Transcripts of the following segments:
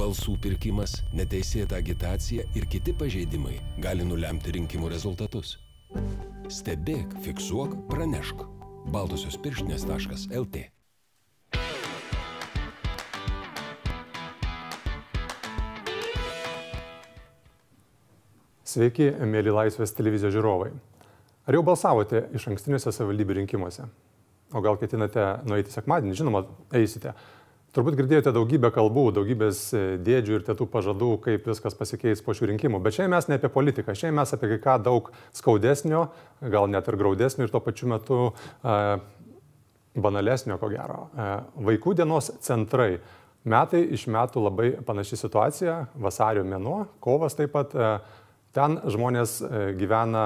balsų pirkimas, neteisėta agitacija ir kiti pažeidimai gali nulemti rinkimų rezultatus. Stebėk, fiksuok, pranešk. Baltosios pirštinės.lt Sveiki, mėly Laisvės televizijos žiūrovai. Ar jau balsavote iš ankstiniuose savivaldybių rinkimuose? O gal ketinate nueiti sekmadienį? Žinoma, eisite. Turbūt girdėjote daugybę kalbų, daugybės e, dėdžių ir tėtų pažadų, kaip viskas pasikeis po šių rinkimų. Bet šiandien mes ne apie politiką, šiandien mes apie ką daug skaudesnio, gal net ir graudesnio ir tuo pačiu metu uh, banalesnio, ko gero. Uh, vaikų dienos centrai. Metai iš metų labai panaši situacija, vasario mėnuo, kovas taip pat. Uh, ten žmonės gyvena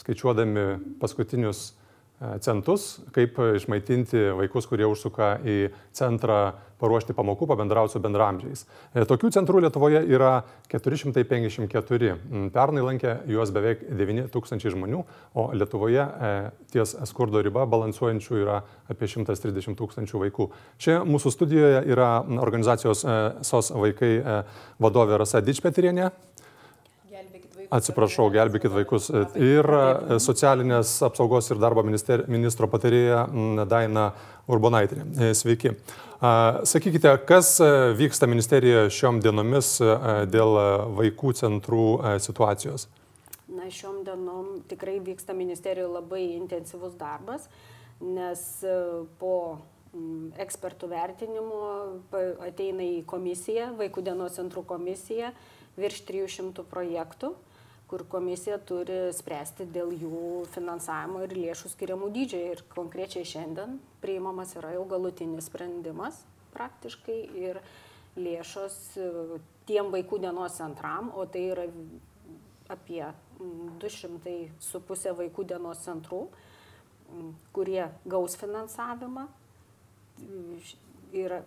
skaičiuodami paskutinius centus, kaip išmaitinti vaikus, kurie užsuka į centrą paruošti pamokų, pabendrauti su bendramžiais. E, tokių centrų Lietuvoje yra 454. Mm, pernai lankė juos beveik 9000 žmonių, o Lietuvoje e, ties skurdo riba balansuojančių yra apie 130 tūkstančių vaikų. Čia mūsų studijoje yra organizacijos e, SOS vaikai vadovė Rasa Dičpetirienė. Atsiprašau, gelbėkit vaikus. Ir e, socialinės apsaugos ir darbo minister, ministro patarėja Daina Urbonaitinė. E, sveiki. Sakykite, kas e, vyksta ministerijoje šiom dienomis dėl vaikų centrų situacijos? Na, šiom dienom tikrai vyksta ministerijoje labai intensyvus darbas, nes po ekspertų vertinimo ateina į komisiją, vaikų dienos centrų komisiją, virš 300 projektų kur komisija turi spręsti dėl jų finansavimo ir lėšų skiriamų dydžio. Ir konkrečiai šiandien priimamas yra jau galutinis sprendimas praktiškai ir lėšos e, tiem vaikų dienos centram, o tai yra apie 200 su pusė vaikų dienos centrų, kurie gaus finansavimą. Ir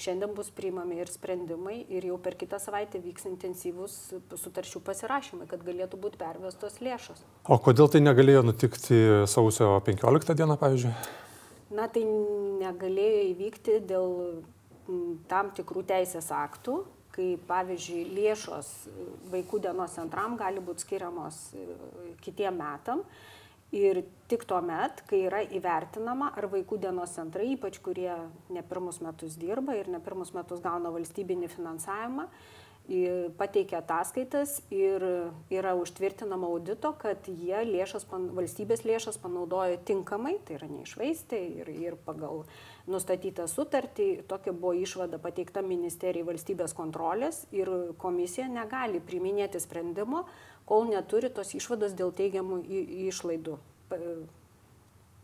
Šiandien bus priimami ir sprendimai ir jau per kitą savaitę vyks intensyvūs sutarčių pasirašymai, kad galėtų būti pervestos lėšos. O kodėl tai negalėjo nutikti sausio 15 dieną, pavyzdžiui? Na, tai negalėjo įvykti dėl tam tikrų teisės aktų, kai pavyzdžiui lėšos vaikų dienos centram gali būti skiriamos e, kitiem metam ir tik tuomet kai yra įvertinama ar vaikų dienos centrai ypač kurie ne pirmus metus dirba ir ne pirmus metus gauna valstybinį finansavimą pateikia ataskaitas ir yra užtvirtinama audito, kad jie lėšas, valstybės lėšas panaudojo tinkamai, tai yra neišvaistė ir, ir pagal nustatytą sutartį. Tokia buvo išvada pateikta ministerijai valstybės kontrolės ir komisija negali priminėti sprendimo, kol neturi tos išvados dėl teigiamų išlaidų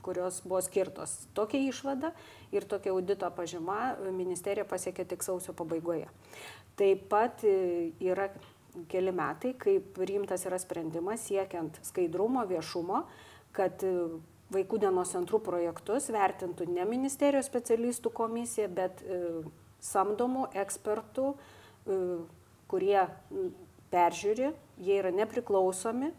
kurios buvo skirtos. Tokia išvada ir tokia audito pažyma ministerija pasiekė tik sausio pabaigoje. Taip pat e, yra keli metai, kaip priimtas yra sprendimas siekiant skaidrumo, viešumo, kad e, vaikų dienos centrų projektus vertintų ne ministerijos specialistų komisija, bet e, samdomų ekspertų, kurie peržiūri, jie yra nepriklausomi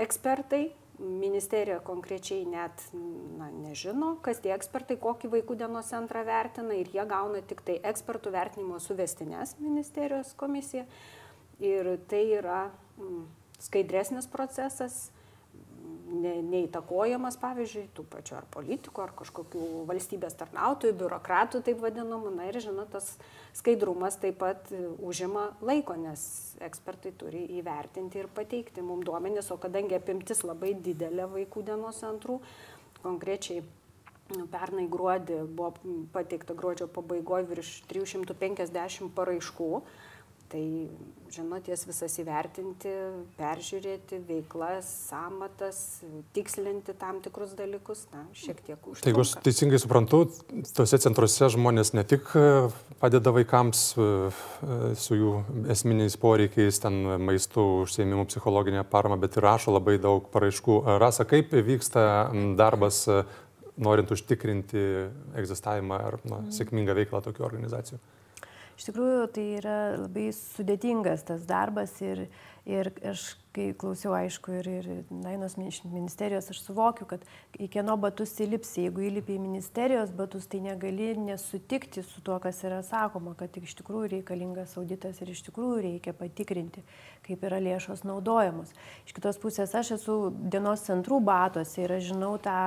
ekspertai, ministerija konkrečiai net na, nežino, kas tie ekspertai, kokį vaikų dienos centrą vertina ir jie gauna tik tai ekspertų vertinimo suvestinės ministerijos komisija. Ir tai yra mm, skaidresnis procesas, ne, neįtakojamas, pavyzdžiui, tų pačių ar politikų, ar kažkokių valstybės tarnautojų, biurokratų, taip vadinamų. Na ir žinot, tas skaidrumas taip pat užima laiko, nes ekspertai turi įvertinti ir pateikti mums duomenis, o kadangi apimtis labai didelė vaikų dienos centrų, konkrečiai pernai gruodį buvo pateikta gruodžio pabaigoje virš 350 paraiškų Tai, žinot, jas visas įvertinti, peržiūrėti veiklas, samatas, tikslinti tam tikrus dalykus, na, šiek tiek užtrunka. Tai jeigu aš teisingai suprantu, tose centruose žmonės ne tik e, padeda vaikams e, e, su jų esminiais poreikiais, ten maistų, užsiemimų, psichologinė parama, bet ir rašo labai daug paraiškų. Rasa, kaip vyksta darbas norint užtikrinti egzistavimą ar na, sėkmingą veiklą tokių organizacijų? Iš tikrųjų, tai yra labai sudėtingas tas darbas ir, Ir aš, kai klausiau, aišku, ir, ir Dainos ministerijos, aš suvokiu, kad į kieno batus įlipsi. Jeigu įlipi į ministerijos batus, tai negali nesutikti su tuo, kas yra sakoma, kad iš tikrųjų reikalingas auditas ir iš tikrųjų reikia patikrinti, kaip yra lėšos naudojamos. Iš kitos pusės, aš esu dienos centrų batose ir aš žinau tą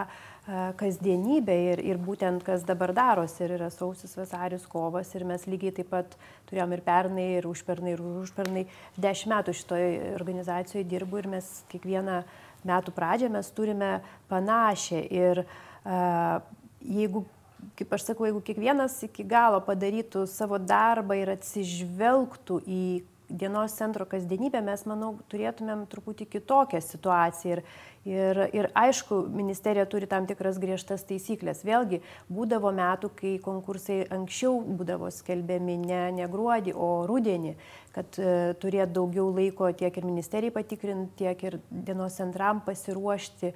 kasdienybė ir, ir būtent kas dabar darosi. Ir yra sausis, vasaris, kovas ir mes lygiai taip pat turėjom ir pernai, ir užpernai, ir užpernai. Dešimt metų šitoje organizacijoje dirbu ir mes kiekvieną metų pradžią mes turime panašią. Ir uh, jeigu kaip aš sakau, jeigu kiekvienas iki galo padarytų savo darbą ir atsižvelgtų į dienos centro kasdienybę, mes, manau, turėtumėm truputį kitokią situaciją. Ir, Ir, ir aišku, ministerija turi tam tikras griežtas taisyklės. Vėlgi, būdavo metų, kai konkursai anksčiau būdavo skelbiami ne, ne gruodį, o rudenį, kad e, turėtų daugiau laiko tiek ir ministerijai patikrinti, tiek ir dienos centram pasiruošti e,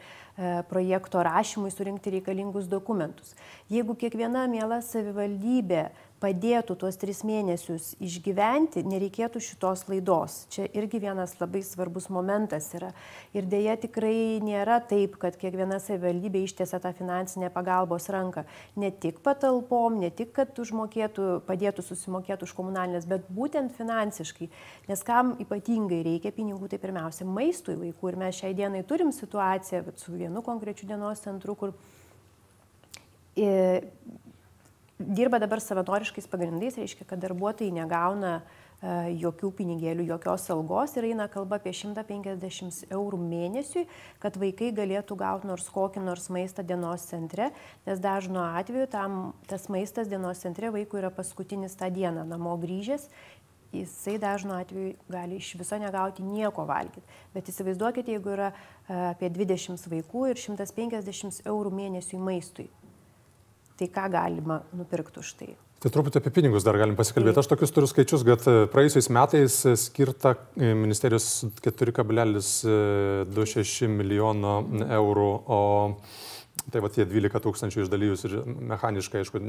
projekto rašymui, surinkti reikalingus dokumentus. Jeigu kiekviena miela savivaldybė padėtų tuos tris mėnesius išgyventi, nereikėtų šitos laidos. Čia irgi vienas labai svarbus momentas yra. Ir dėja tikrai nėra taip, kad kiekviena savivaldybė ištiesia tą finansinę pagalbos ranką. Ne tik patalpom, ne tik, kad užmokėtų, padėtų susimokėti už komunalinės, bet būtent finansiškai. Nes kam ypatingai reikia pinigų, tai pirmiausia maistui vaikų. Ir mes šiai dienai turim situaciją su vienu konkrečiu dienos centru, kur dirba dabar savanoriškais pagrindais, reiškia, kad darbuotojai negauna e, jokių pinigėlių, jokios algos ir eina kalba apie 150 eurų mėnesiui, kad vaikai galėtų gauti nors kokį nors maistą dienos centre, nes dažnu atveju tam, tas maistas dienos centre vaikui yra paskutinis tą dieną namo grįžęs. Jisai dažnu atveju gali iš viso negauti nieko valgyti. Bet įsivaizduokite, jeigu yra e, apie 20 vaikų ir 150 eurų mėnesiui maistui tai ką galima nupirkti už tai. Tai truputį apie pinigus dar galim pasikalbėti. Aš tokius turiu skaičius, kad e, praėjusiais metais skirta e, ministerijos 4,26 milijono eurų, o tai va tie 12 tūkstančių išdalyjus ir mechaniškai, aišku, e,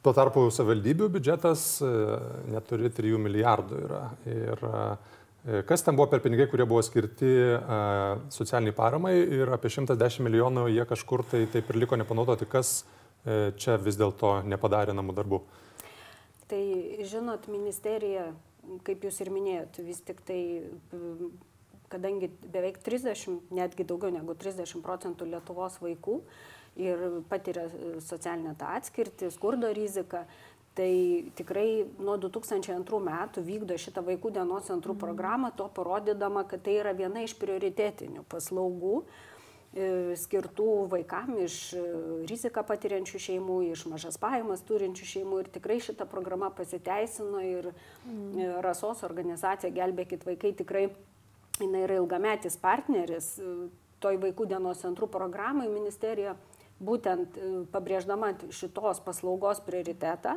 tuo tarpu savivaldybių biudžetas neturi 3 milijardų yra. Ir Kas ten buvo per pinigai, kurie buvo skirti socialiniai paramai ir apie 110 milijonų jie kažkur tai taip ir liko nepanaudoti. Kas čia vis dėlto nepadarė namų darbų? Tai žinot, ministerija, kaip jūs ir minėjot, vis tik tai, kadangi beveik 30, netgi daugiau negu 30 procentų Lietuvos vaikų ir patiria socialinę tą atskirtį, skurdo riziką, Tai tikrai nuo 2002 metų vykdo šitą vaikų dienos centrų programą, to parodydama, kad tai yra viena iš prioritetinių paslaugų e, skirtų vaikam iš e, riziką patiriančių šeimų, iš mažas pajamas turinčių šeimų. Ir tikrai šita programa pasiteisino ir e, Rasos organizacija Gelbėkit vaikai tikrai jinai yra ilgametis partneris toj vaikų dienos centrų programai ministerija būtent pabrėždama šitos paslaugos prioritetą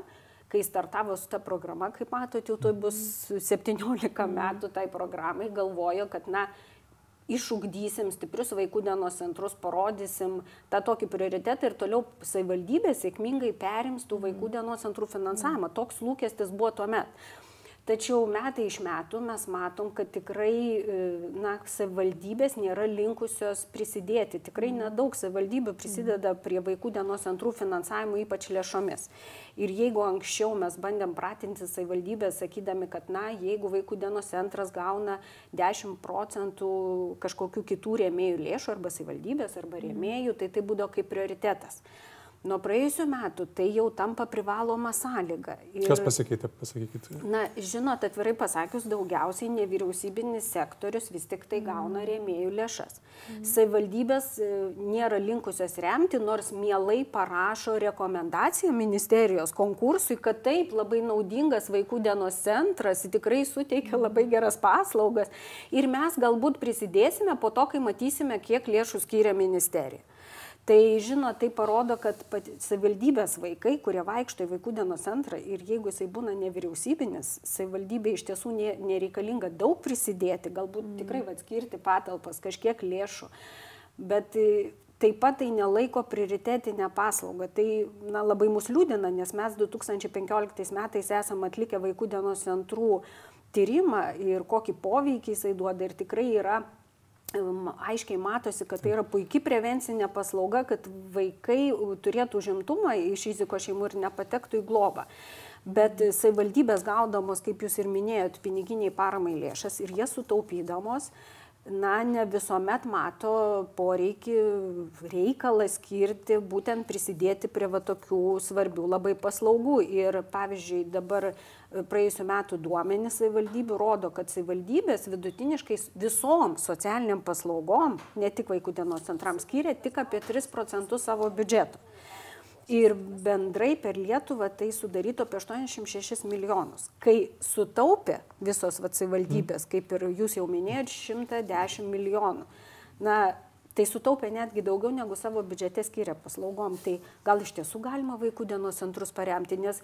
kai startavo su ta programa, kaip matote, jau to bus 17 metų tai programai, galvojo, kad, na, išugdysim stiprius vaikų dienos centrus, parodysim tą tokį prioritetą ir toliau savivaldybė sėkmingai perims tų vaikų dienos centrų finansavimą. Toks lūkestis buvo tuo metu. Tačiau metai iš metų mes matom, kad tikrai e, na, savivaldybės nėra linkusios prisidėti. Tikrai nedaug savivaldybių prisideda prie vaikų dienos centrų finansavimo, ypač lėšomis. Ir jeigu anksčiau mes bandėm pratinti savivaldybės, sakydami, kad na, jeigu vaikų dienos centras gauna 10 procentų kažkokių kitų rėmėjų lėšų arba savivaldybės arba rėmėjų, tai tai būdavo kaip prioritetas. Nuo praėjusių metų tai jau tampa privaloma sąlyga. Ir, Kas pasikeitė, pasakykit? Na, žinot, atvirai pasakius, daugiausiai nevyriausybinis sektorius vis tik tai gauna rėmėjų lėšas. Mm. Savivaldybės e, nėra linkusios remti, nors mielai parašo rekomendaciją ministerijos konkursui, kad taip labai naudingas vaikų dienos centras, tikrai suteikia labai geras paslaugas ir mes galbūt prisidėsime po to, kai matysime, kiek lėšų skiria ministerija. Tai žinot, tai parodo, kad savivaldybės vaikai, kurie vaikšto į vaikų dienos centrą ir jeigu jisai būna nevyriausybinis, savivaldybė iš tiesų nė, nereikalinga daug prisidėti, galbūt mm. tikrai atskirti patalpas, kažkiek lėšų, bet e, taip pat tai nelaiko prioritetinę paslaugą. Tai na, labai mus liūdina, nes mes 2015 metais esame atlikę vaikų dienos centrų tyrimą ir kokį poveikį jisai duoda ir tikrai yra aiškiai matosi, kad tai yra puikia prevencinė paslauga, kad vaikai turėtų užimtumą iš riziko šeimų ir nepatektų į globą. Bet savivaldybės gaudamos, kaip jūs ir minėjot, piniginiai paramai lėšas ir jas sutaupydamos, na, ne visuomet mato poreikį, reikalą skirti, būtent prisidėti prie va tokių svarbių labai paslaugų. Ir pavyzdžiui, dabar praėjusiu metu duomenys savivaldybių rodo, kad savivaldybės vidutiniškai visom socialiniam paslaugom, ne tik vaikų dienos centrams, skiria tik apie 3 procentus savo biudžeto. Ir bendrai per Lietuvą tai sudarytų apie 86 milijonus. Kai sutaupė visos savivaldybės, mm. kaip ir jūs jau minėjot, 110 milijonų. Na, tai sutaupė netgi daugiau negu savo biudžete skiria paslaugom. Tai gal iš tiesų galima vaikų dienos centrus paremti, nes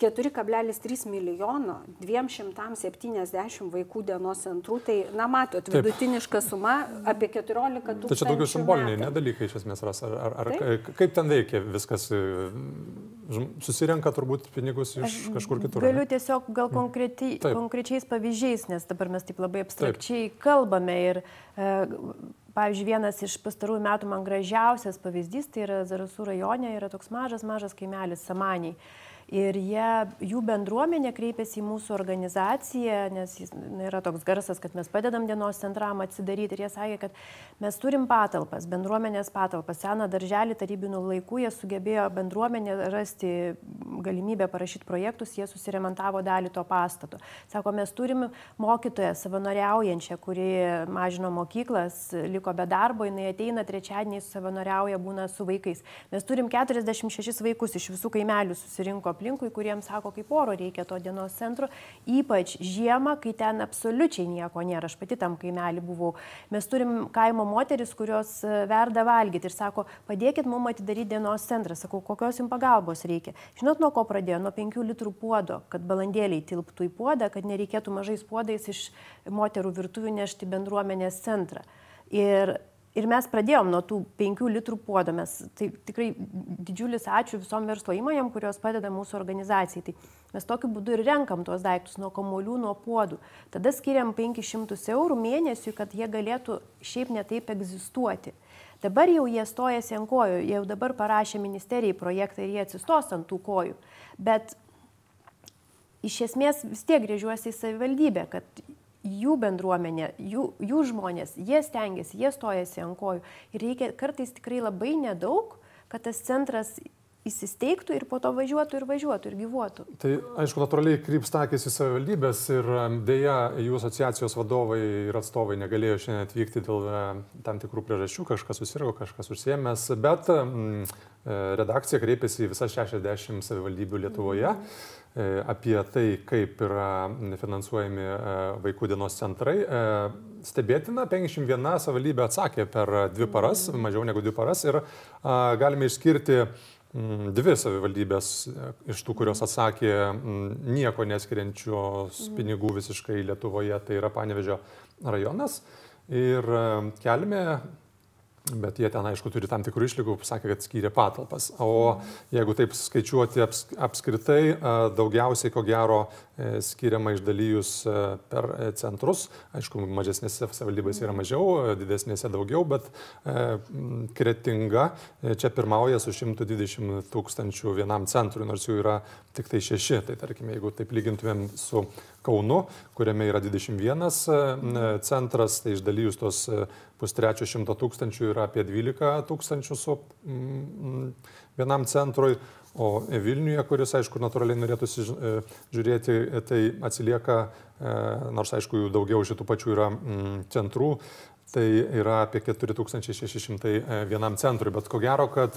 4,3 milijono 270 vaikų dienos centrų, tai, na, matot, vidutiniška suma apie 14 tūkstančių. Tai čia daugiau simboliniai nedalykai iš esmės, ras, ar, ar, ar Taip. kaip ten veikia viskas, e, susirenka turbūt pinigus iš Aš kažkur kitur. Galiu tiesiog gal konkreti, konkrečiais pavyzdžiais, nes dabar mes taip labai abstrakčiai Taip. kalbame ir e, Pavyzdžiui, vienas iš pastarųjų metų man gražiausias pavyzdys, tai yra Zarasų rajone, yra toks mažas, mažas kaimelis Samaniai ir jie, jų bendruomenė kreipėsi į mūsų organizaciją, nes jis yra toks garsas, kad mes padedam dienos centram atsidaryti ir jie sakė, kad mes turim patalpas, bendruomenės patalpas, seną darželį tarybinių laikų, jie sugebėjo bendruomenė rasti galimybę parašyti projektus, jie susiremontavo dalį to pastato. Sako, mes turim mokytoją savanoriaujančią, kuri mažino mokyklas, liko be darbo, jinai ateina trečiadienį savanoriauja, būna su vaikais. Mes turim 46 vaikus iš visų kaimelių susirinko aplinkui, kuriems sako, kaip oro reikia to dienos centro, ypač žiemą, kai ten absoliučiai nieko nėra. Aš pati tam kaimelį buvau. Mes turim kaimo moteris, kurios e, verda valgyti ir sako, padėkit mums atidaryti dienos centrą. Sakau, kokios jums pagalbos reikia. Žinot, nuo ko pradėjo? Nuo 5 litrų puodo, kad balandėliai tilptų į puodą, kad nereikėtų mažais puodais iš moterų virtuvių nešti bendruomenės centrą. Ir Ir mes pradėjom nuo tų 5 litrų puodo. Mes, tai tikrai didžiulis ačiū visom verslo įmonėm, kurios padeda mūsų organizacijai. Tai mes tokiu būdu ir renkam tuos daiktus nuo komolių, nuo puodų. Tada skiriam 500 eurų mėnesiui, kad jie galėtų šiaip netaip egzistuoti. Dabar jau jie stojasi ant kojų, jau dabar parašė ministerijai projektą ir jie atsistos ant tų kojų. Bet iš esmės vis tiek grėžiuosi į savivaldybę, kad jų bendruomenė, jų, jų žmonės, jie stengiasi, jie stojasi ant kojų. Ir reikia kartais tikrai labai nedaug, kad tas centras įsisteigtų ir po to važiuotų ir važiuotų ir gyvuotų. Tai aišku, natūraliai krypsta akis į savivaldybės ir dėja jų asociacijos vadovai ir atstovai negalėjo šiandien atvykti dėl tam tikrų priežasčių, kažkas susirgo, kažkas užsiemęs, bet redakcija kreipėsi į visas 60 savivaldybių Lietuvoje. E, apie tai, kaip yra finansuojami e, vaikų dienos centrai. E, stebėtina, 51 savivaldybė atsakė per dvi paras, mažiau negu dvi paras ir galime išskirti dvi savivaldybės iš tų, kurios atsakė nieko neskiriančios pinigų visiškai Lietuvoje, tai yra Panevežio rajonas. Ir kelime Bet jie ten, aišku, turi tam tikrų išlygų, sakė, kad skyrė patalpas. O jeigu taip skaičiuoti aps, apskritai, daugiausiai, ko gero, e, skiriama išdalyjus e, per e, centrus. Aišku, mažesnėse savivaldybėse yra mažiau, didesnėse daugiau, bet kretinga čia pirmauja su 120 tūkstančių vienam centrui, nors jų yra tik tai šeši. Tai tarkime, jeigu taip lygintumėm su Kaunu, kuriame yra 21 centras, tai išdalyjus tos pustrečio šimto tūkstančių yra apie 12 tūkstančių su mm, vienam centrui, o Vilniuje, kuris, aišku, natūraliai norėtųsi e, žiūrėti, tai atsilieka, e, nors, aišku, jų daugiau šitų pačių yra mm, centrų, tai yra apie 4600 e, vienam centrui, bet ko gero, kad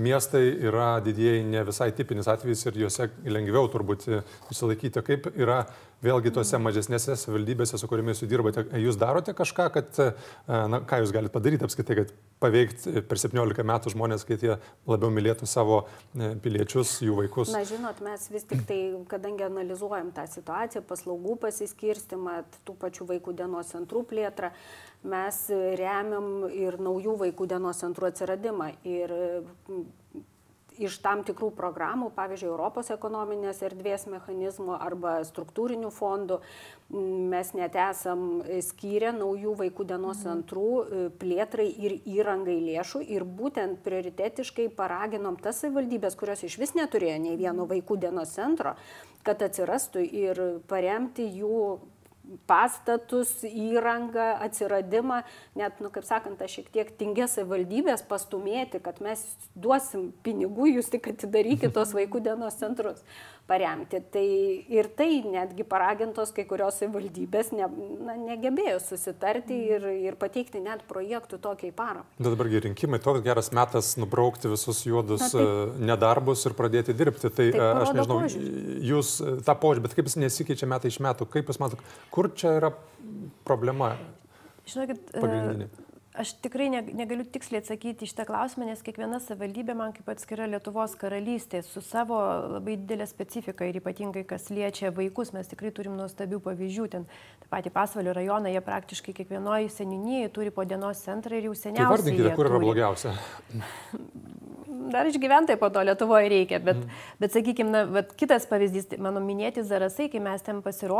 miestai yra didieji ne visai tipinis atvejis ir juose lengviau turbūt išsilaikyti, kaip yra vėlgi tose mažesnėse savivaldybėse, su kuriamis jūs dirbate, jūs darote kažką, kad, e, na, ką jūs galite padaryti apskaitai, kad paveikti per 17 metų žmonės, kad jie labiau mylėtų savo e, piliečius, jų vaikus? Na, žinot, mes vis tik tai, kadangi analizuojam tą situaciją, paslaugų pasiskirstimą, tų pačių vaikų dienos centrų plėtrą, mes remiam ir naujų vaikų dienos centrų atsiradimą. Ir iš tam tikrų programų, pavyzdžiui, Europos ekonominės erdvės mechanizmų arba struktūrinių fondų. Mes net esam skyrę naujų vaikų dienos mhm. centrų e, plėtrai ir įrangai lėšų ir būtent prioritetiškai paraginom tas savivaldybės, kurios iš vis neturėjo nei vieno vaikų dienos centro, kad atsirastų ir paremti jų pastatus, įrangą, atsiradimą, net, nu, kaip sakant, aš šiek tiek tingės savivaldybės pastumėti, kad mes duosim pinigų, jūs tik atidarykite tos vaikų dienos centrus paremti. Tai ir tai netgi paragintos kai kurios savivaldybės ne, na, negebėjo susitarti ir, ir pateikti net projektų tokiai paramai. Dabargi rinkimai toks geras metas nubraukti visus juodus na, taip, e, nedarbus ir pradėti dirbti. Tai taip, e, aš nežinau, požiūrį. jūs e, tą požiūrį, bet kaip jis nesikeičia metai iš metų, kaip jūs matote, kur čia yra problema? Žinokit, aš tikrai ne, negaliu tiksliai atsakyti šitą klausimą, nes kiekviena savivaldybė man kaip atskira Lietuvos karalystė su savo labai didelė specifika ir ypatingai kas liečia vaikus, mes tikrai turim nuostabių pavyzdžių. Ten tą patį pasvalio rajoną, jie praktiškai kiekvienoje seninyje turi po dienos centrą ir jau seniausiai. Tai vardinkite, kur yra turi. blogiausia. dar išgyventai po to Lietuvoje reikia, bet, mm. bet sakykime, na, kitas pavyzdys, tai mano minėti Zarasai, kai mes ten pasirodėme.